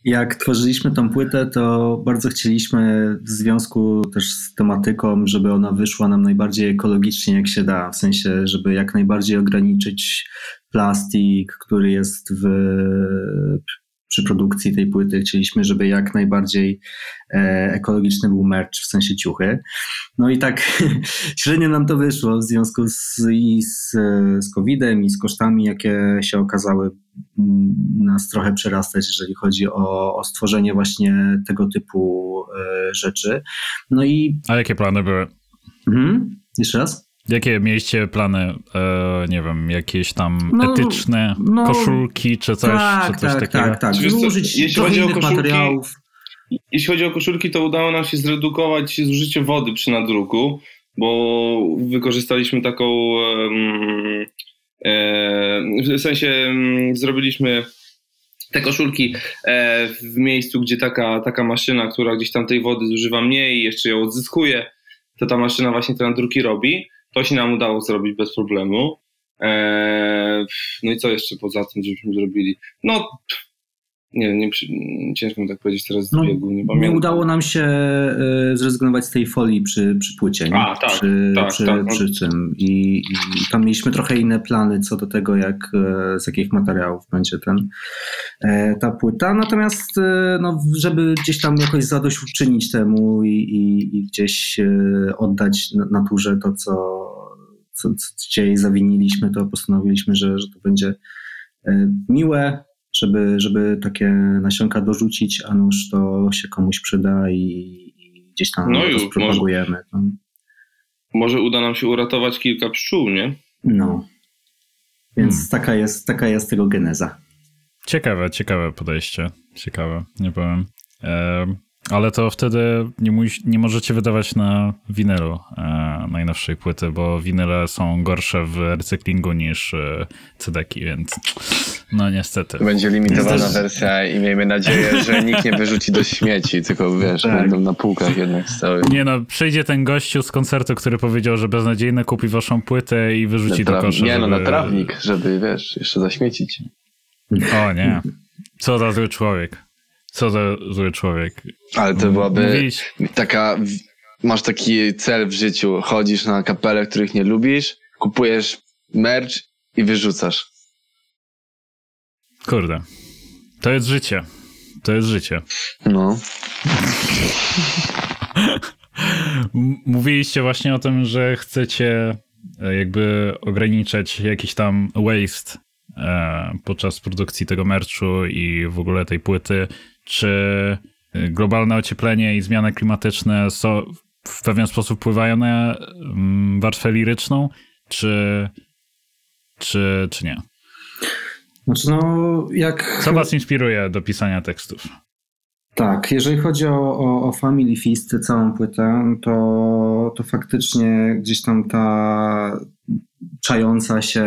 Jak tworzyliśmy tą płytę, to bardzo chcieliśmy w związku też z tematyką, żeby ona wyszła nam najbardziej ekologicznie jak się da. W sensie, żeby jak najbardziej ograniczyć plastik, który jest w, przy produkcji tej płyty. Chcieliśmy, żeby jak najbardziej e, ekologiczny był merch, w sensie ciuchy. No i tak średnio nam to wyszło w związku z, i z, z COVID-em i z kosztami, jakie się okazały m, nas trochę przerastać, jeżeli chodzi o, o stworzenie właśnie tego typu e, rzeczy. No i A jakie plany były? mhm, jeszcze raz? Jakie mieliście plany, e, nie wiem, jakieś tam No, etyczne no, koszulki czy coś, tak, czy coś tak, takiego? tak, tak. Co, Użyć jeśli chodzi o koszulki- materiałów. Jeśli chodzi o koszulki, to udało nam się zredukować zużycie wody przy nadruku, bo wykorzystaliśmy taką. e, w sensie zrobiliśmy te koszulki e, w miejscu, gdzie taka, taka maszyna, która gdzieś tam tej wody zużywa mniej i jeszcze ją odzyskuje, to ta maszyna właśnie te nadruki robi. To się nam udało zrobić bez problemu. E, no i co jeszcze poza tym, żebyśmy zrobili? No, nie nie, ciężko mi tak powiedzieć teraz z No, biegu, nie Nie pamiętam. udało nam się e, zrezygnować z tej folii przy, przy płycie. Nie? A, tak, przy, tak, przy, tak. przy czym. I, I tam mieliśmy trochę inne plany co do tego, jak, e, z jakich materiałów będzie ten, e, ta płyta. Natomiast, no, żeby gdzieś tam jakoś zadośćuczynić temu i, i, i gdzieś oddać na- naturze to, co, co, co jej zawiniliśmy, to postanowiliśmy, że, że to będzie miłe, żeby, żeby takie nasionka dorzucić, a nuż to się komuś przyda i, i gdzieś tam No już, spropagujemy. No. Może uda nam się uratować kilka pszczół, nie? no. Więc Hmm. taka, jest, taka jest tego geneza. Ciekawe, ciekawe podejście. Ciekawe, nie powiem. E, ale to wtedy nie, muś, nie możecie wydawać na winylu e, najnowszej płyty, bo winyle są gorsze w recyklingu niż e, cedeki, więc no niestety. Będzie limitowana Też- wersja i miejmy nadzieję, że nikt nie wyrzuci do śmieci, tylko wiesz, Tak. będą na półkach jednak stały. Nie no, przyjdzie ten gościu z koncertu, który powiedział, że beznadziejne kupi waszą płytę i wyrzuci do Na traw- kosza. nie no, na żeby- trawnik, żeby wiesz, jeszcze zaśmiecić. O nie. Co za zły człowiek. Co za zły człowiek. Ale to byłaby Mówić, taka, masz taki cel w życiu, chodzisz na kapele, których nie lubisz, kupujesz merch i wyrzucasz. kurde. To jest życie. To jest życie. No. Mówiliście właśnie o tym, że chcecie e, jakby ograniczać jakiś tam waste e, podczas produkcji tego merchu i w ogóle tej płyty. Czy e, globalne ocieplenie i zmiany klimatyczne są, w pewien sposób wpływają na mm, warstwę liryczną, czy, czy, czy nie? Znaczy, no, jak. Co was inspiruje do pisania tekstów? Tak, jeżeli chodzi o, o, o Family Feast, całą płytę, to, to faktycznie gdzieś tam ta czająca się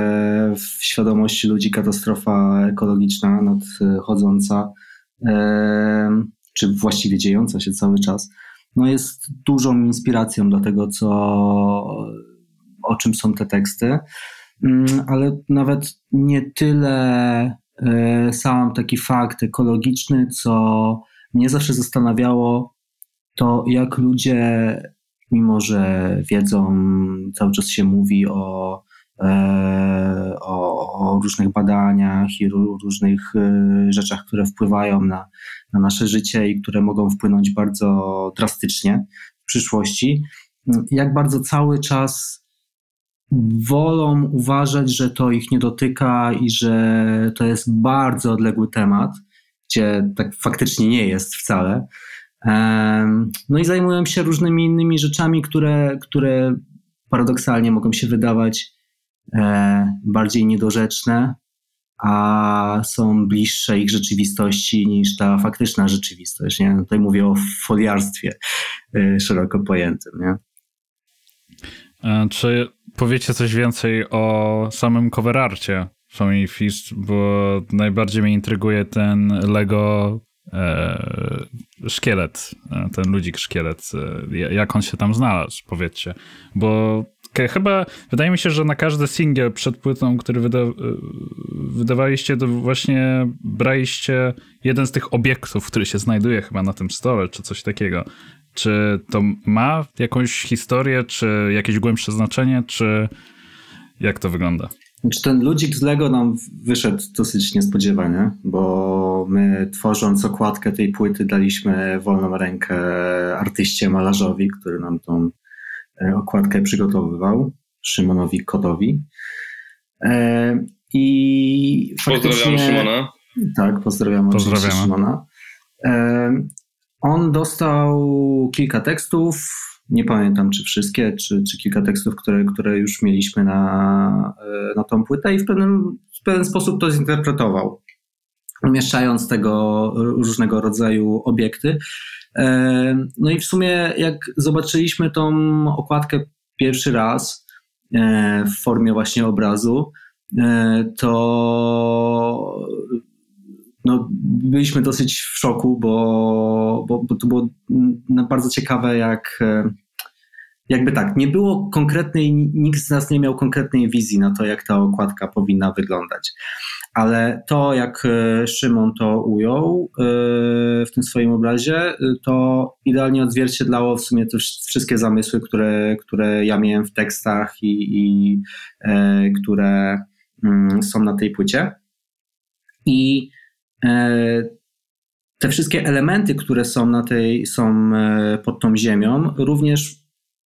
w świadomości ludzi katastrofa ekologiczna nadchodząca, czy właściwie dziejąca się cały czas, no jest dużą inspiracją do tego, co, o czym są te teksty. Mm, ale nawet nie tyle e, sam taki fakt ekologiczny, co mnie zawsze zastanawiało to, jak ludzie, mimo że wiedzą, cały czas się mówi o, o, o różnych badaniach i ró- różnych e, rzeczach, które wpływają na, na nasze życie i które mogą wpłynąć bardzo drastycznie w przyszłości, jak bardzo cały czas wolą uważać, że to ich nie dotyka i że to jest bardzo odległy temat, gdzie tak faktycznie nie jest wcale. No i zajmują się różnymi innymi rzeczami, które, które paradoksalnie mogą się wydawać e, bardziej niedorzeczne, a są bliższe ich rzeczywistości niż ta faktyczna rzeczywistość. Nie? Tutaj mówię o foliarstwie e, szeroko pojętym. Nie? E, czy powiecie coś więcej o samym coverarcie Family Feast, bo najbardziej mnie intryguje ten Lego e, szkielet, e, ten ludzik szkielet. E, jak on się tam znalazł, powiedzcie. Bo chyba wydaje mi się, że na każdy singiel przed płytą, który wyda, wydawaliście, to właśnie braliście jeden z tych obiektów, który się znajduje chyba na tym stole, czy coś takiego. Czy to ma jakąś historię, czy jakieś głębsze znaczenie, czy jak to wygląda? Znaczy ten ludzik z Lego nam wyszedł dosyć niespodziewanie, bo my tworząc okładkę tej płyty daliśmy wolną rękę artyście malarzowi, który nam tą okładkę przygotowywał, Szymonowi Kotowi. E, I Pozdrawiam Szymona. Tak, pozdrawiam Pozdrawiamy. Szymona. E, on dostał kilka tekstów, nie pamiętam czy wszystkie, czy, czy kilka tekstów, które, które już mieliśmy na, e, na tą płytę i w pewien, w pewien sposób to zinterpretował, umieszczając tego różnego rodzaju obiekty. E, no i w sumie jak zobaczyliśmy tą okładkę pierwszy raz e, w formie właśnie obrazu, to no, byliśmy dosyć w szoku, bo, bo, bo to było bardzo ciekawe, jak e, jakby tak, nie było konkretnej, nikt z nas nie miał konkretnej wizji na to, jak ta okładka powinna wyglądać. Ale to, jak e, Szymon to ujął e, w tym swoim obrazie, to idealnie odzwierciedlało w sumie te wszystkie zamysły, które, które ja miałem w tekstach i, i które mm, są na tej płycie. I E, te wszystkie elementy, które są na tej, są e, pod tą ziemią, również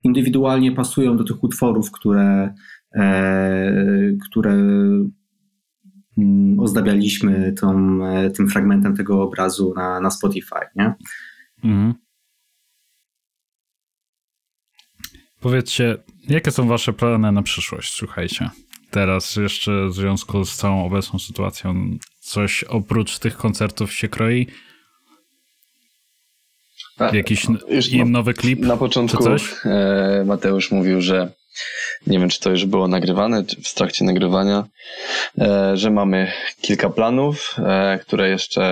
indywidualnie pasują do tych utworów, które, e, które ozdabialiśmy tą, tym fragmentem tego obrazu na, na Spotify. Nie? Mhm. Powiedzcie, jakie są wasze plany na przyszłość? Słuchajcie, teraz jeszcze w związku z całą obecną sytuacją coś oprócz tych koncertów się kroi? Jakiś już no, nowy klip? Na początku e, Mateusz mówił, że nie wiem, czy to już było nagrywane, czy w trakcie nagrywania, e, że mamy kilka planów, e, które jeszcze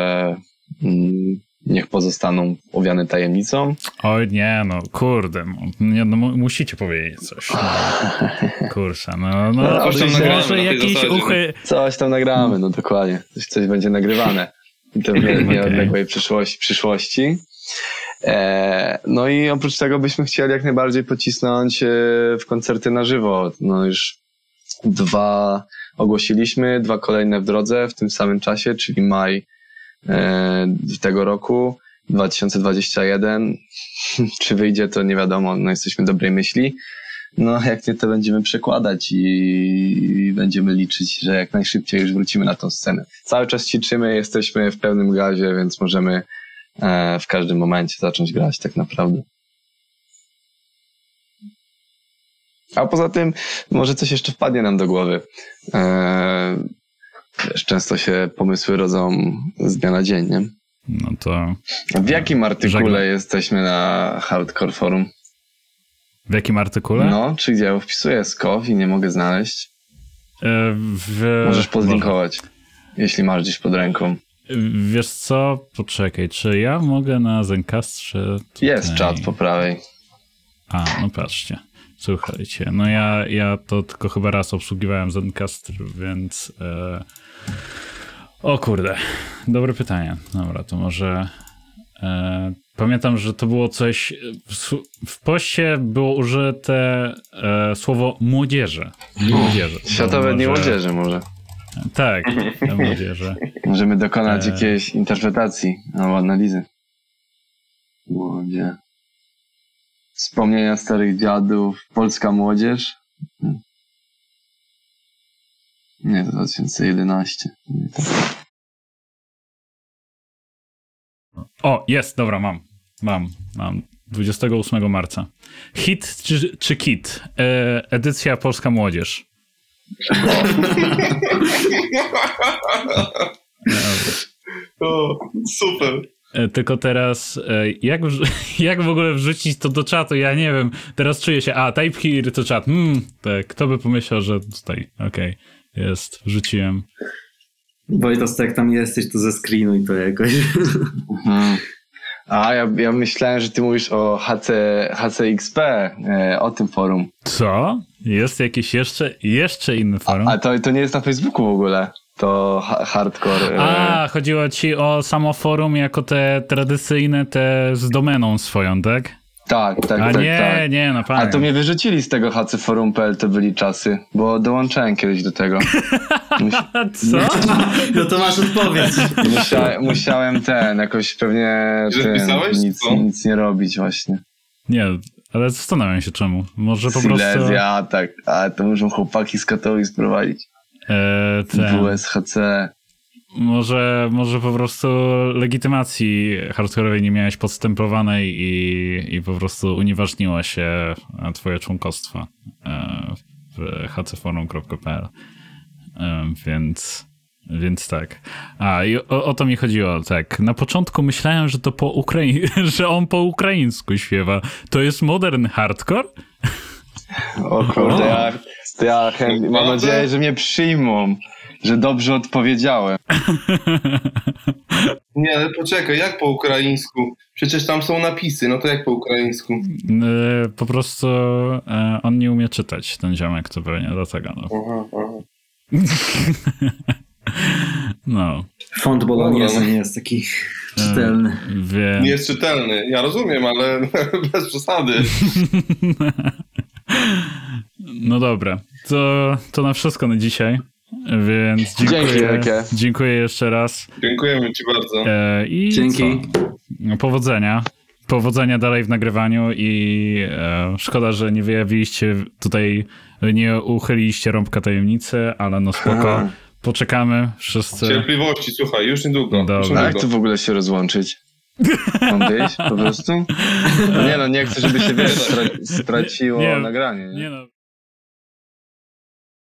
mm, niech pozostaną owiane tajemnicą. Oj nie, no kurde, nie, no, musicie powiedzieć coś. No, kurczę, no, no, no coś tam nagramy jakieś uchy... Coś tam nagramy, no dokładnie. Coś, coś będzie nagrywane. I to w nieodległej okay. przyszłości. przyszłości. E, no i oprócz tego byśmy chcieli jak najbardziej pocisnąć e, w koncerty na żywo. No już dwa ogłosiliśmy, dwa kolejne w drodze w tym samym czasie, czyli maj E, tego roku, 2021. Czy wyjdzie, to nie wiadomo, no jesteśmy dobrej myśli. No, jak nie, to będziemy przekładać i będziemy liczyć, że jak najszybciej już wrócimy na tą scenę. Cały czas ćwiczymy, jesteśmy w pełnym gazie, więc możemy w każdym momencie zacząć grać tak naprawdę. A poza tym, może coś jeszcze wpadnie nam do głowy. E, Wiesz, często się pomysły rodzą z dnia na dzień, nie? No to... W jakim artykule żegnam. jesteśmy na Hardcore Forum? W jakim artykule? No, czy gdzie ja wpisuję Skow i nie mogę znaleźć? E, w... Możesz podlinkować, Może. jeśli masz gdzieś pod ręką. Wiesz co? Poczekaj, czy ja mogę na Zencastrze... Tutaj... Jest czat po prawej. A, no patrzcie. Słuchajcie, no ja, ja to tylko chyba raz obsługiwałem Zencastr, więc... E... O kurde, dobre pytanie. Dobra, to może... E... Pamiętam, że to było coś... W, w poście było użyte e, słowo. Młodzieży. Światowe Dni Młodzieży może. Tak, młodzieży. Możemy dokonać e... jakiejś interpretacji albo analizy. Młodzież. Wspomnienia starych dziadów, polska młodzież. Nie, to 2011. O, jest, dobra, mam. Mam, mam. 28 marca. Hit czy, czy kit? E, edycja Polska Młodzież. O, super. E, Tylko teraz, e, jak, jak w ogóle wrzucić to do czatu? Ja nie wiem. Teraz czuję się, a, type here to czat. Hmm, tak, kto by pomyślał, że tutaj, okej, jest, wrzuciłem. Wojtas, to jak tam jesteś, to ze screenuj to jakoś. Mhm. A, ja, ja myślałem, że ty mówisz o HC, HCXP, e, o tym forum. Co? Jest jakieś jeszcze, jeszcze inny forum? A to, to nie jest na Facebooku w ogóle. To ha- hardcore. e, A, chodziło ci o samo forum jako te tradycyjne, te z domeną swoją, tak? tak, tak, A tak, nie, tak. nie, na A pamięć. to mnie wyrzucili z tego hcforum.pl, to byli czasy, bo dołączałem kiedyś do tego. Mus, Co? No to masz odpowiedź. musia, musiałem ten, jakoś pewnie ten, pisałeś, nic, co? nic nie robić właśnie. Nie, ale zastanawiam się czemu. Może po prostu... Silesia, tak, a to muszą chłopaki z Katowic prowadzić. E, ten, WSHC. może, może po prostu legitymacji hardkorowej nie miałeś podstępowanej i, i po prostu unieważniło się twoje członkostwo e, w hcforum.pl. E, Więc, więc tak. A, i o, o to mi chodziło, tak. Na początku myślałem, że to po Ukrai- że on po ukraińsku śpiewa. To jest modern hardcore? O kurde, ja, ja chętnie, mam nadzieję, że mnie przyjmą, że dobrze odpowiedziałem. Nie, ale poczekaj, jak po ukraińsku? Przecież tam są napisy, no to jak po ukraińsku? E, Po prostu e, on nie umie czytać, ten ziomek, to pewnie dlatego. No. Aha, aha. no. Font Bolognese nie jest taki czytelny. Więc... Nie jest czytelny. Ja rozumiem, ale bez przesady. No dobra, to, to na wszystko na dzisiaj. Więc dziękuję, Dzięki dziękuję jeszcze raz. Dziękujemy ci bardzo. E, I Dzięki. Co? No, powodzenia. Powodzenia dalej w nagrywaniu i e, szkoda, że nie wyjawiliście tutaj, nie uchyliliście rąbka tajemnicy, ale no spoko. Poczekamy wszyscy. Cierpliwości, słuchaj, już niedługo. Dobra. Już A jak tu w ogóle się rozłączyć? Mam wyjść po prostu? No nie no, nie chcę, żeby się wiesz, stra- straciło Nie. nagranie. Nie? Nie no.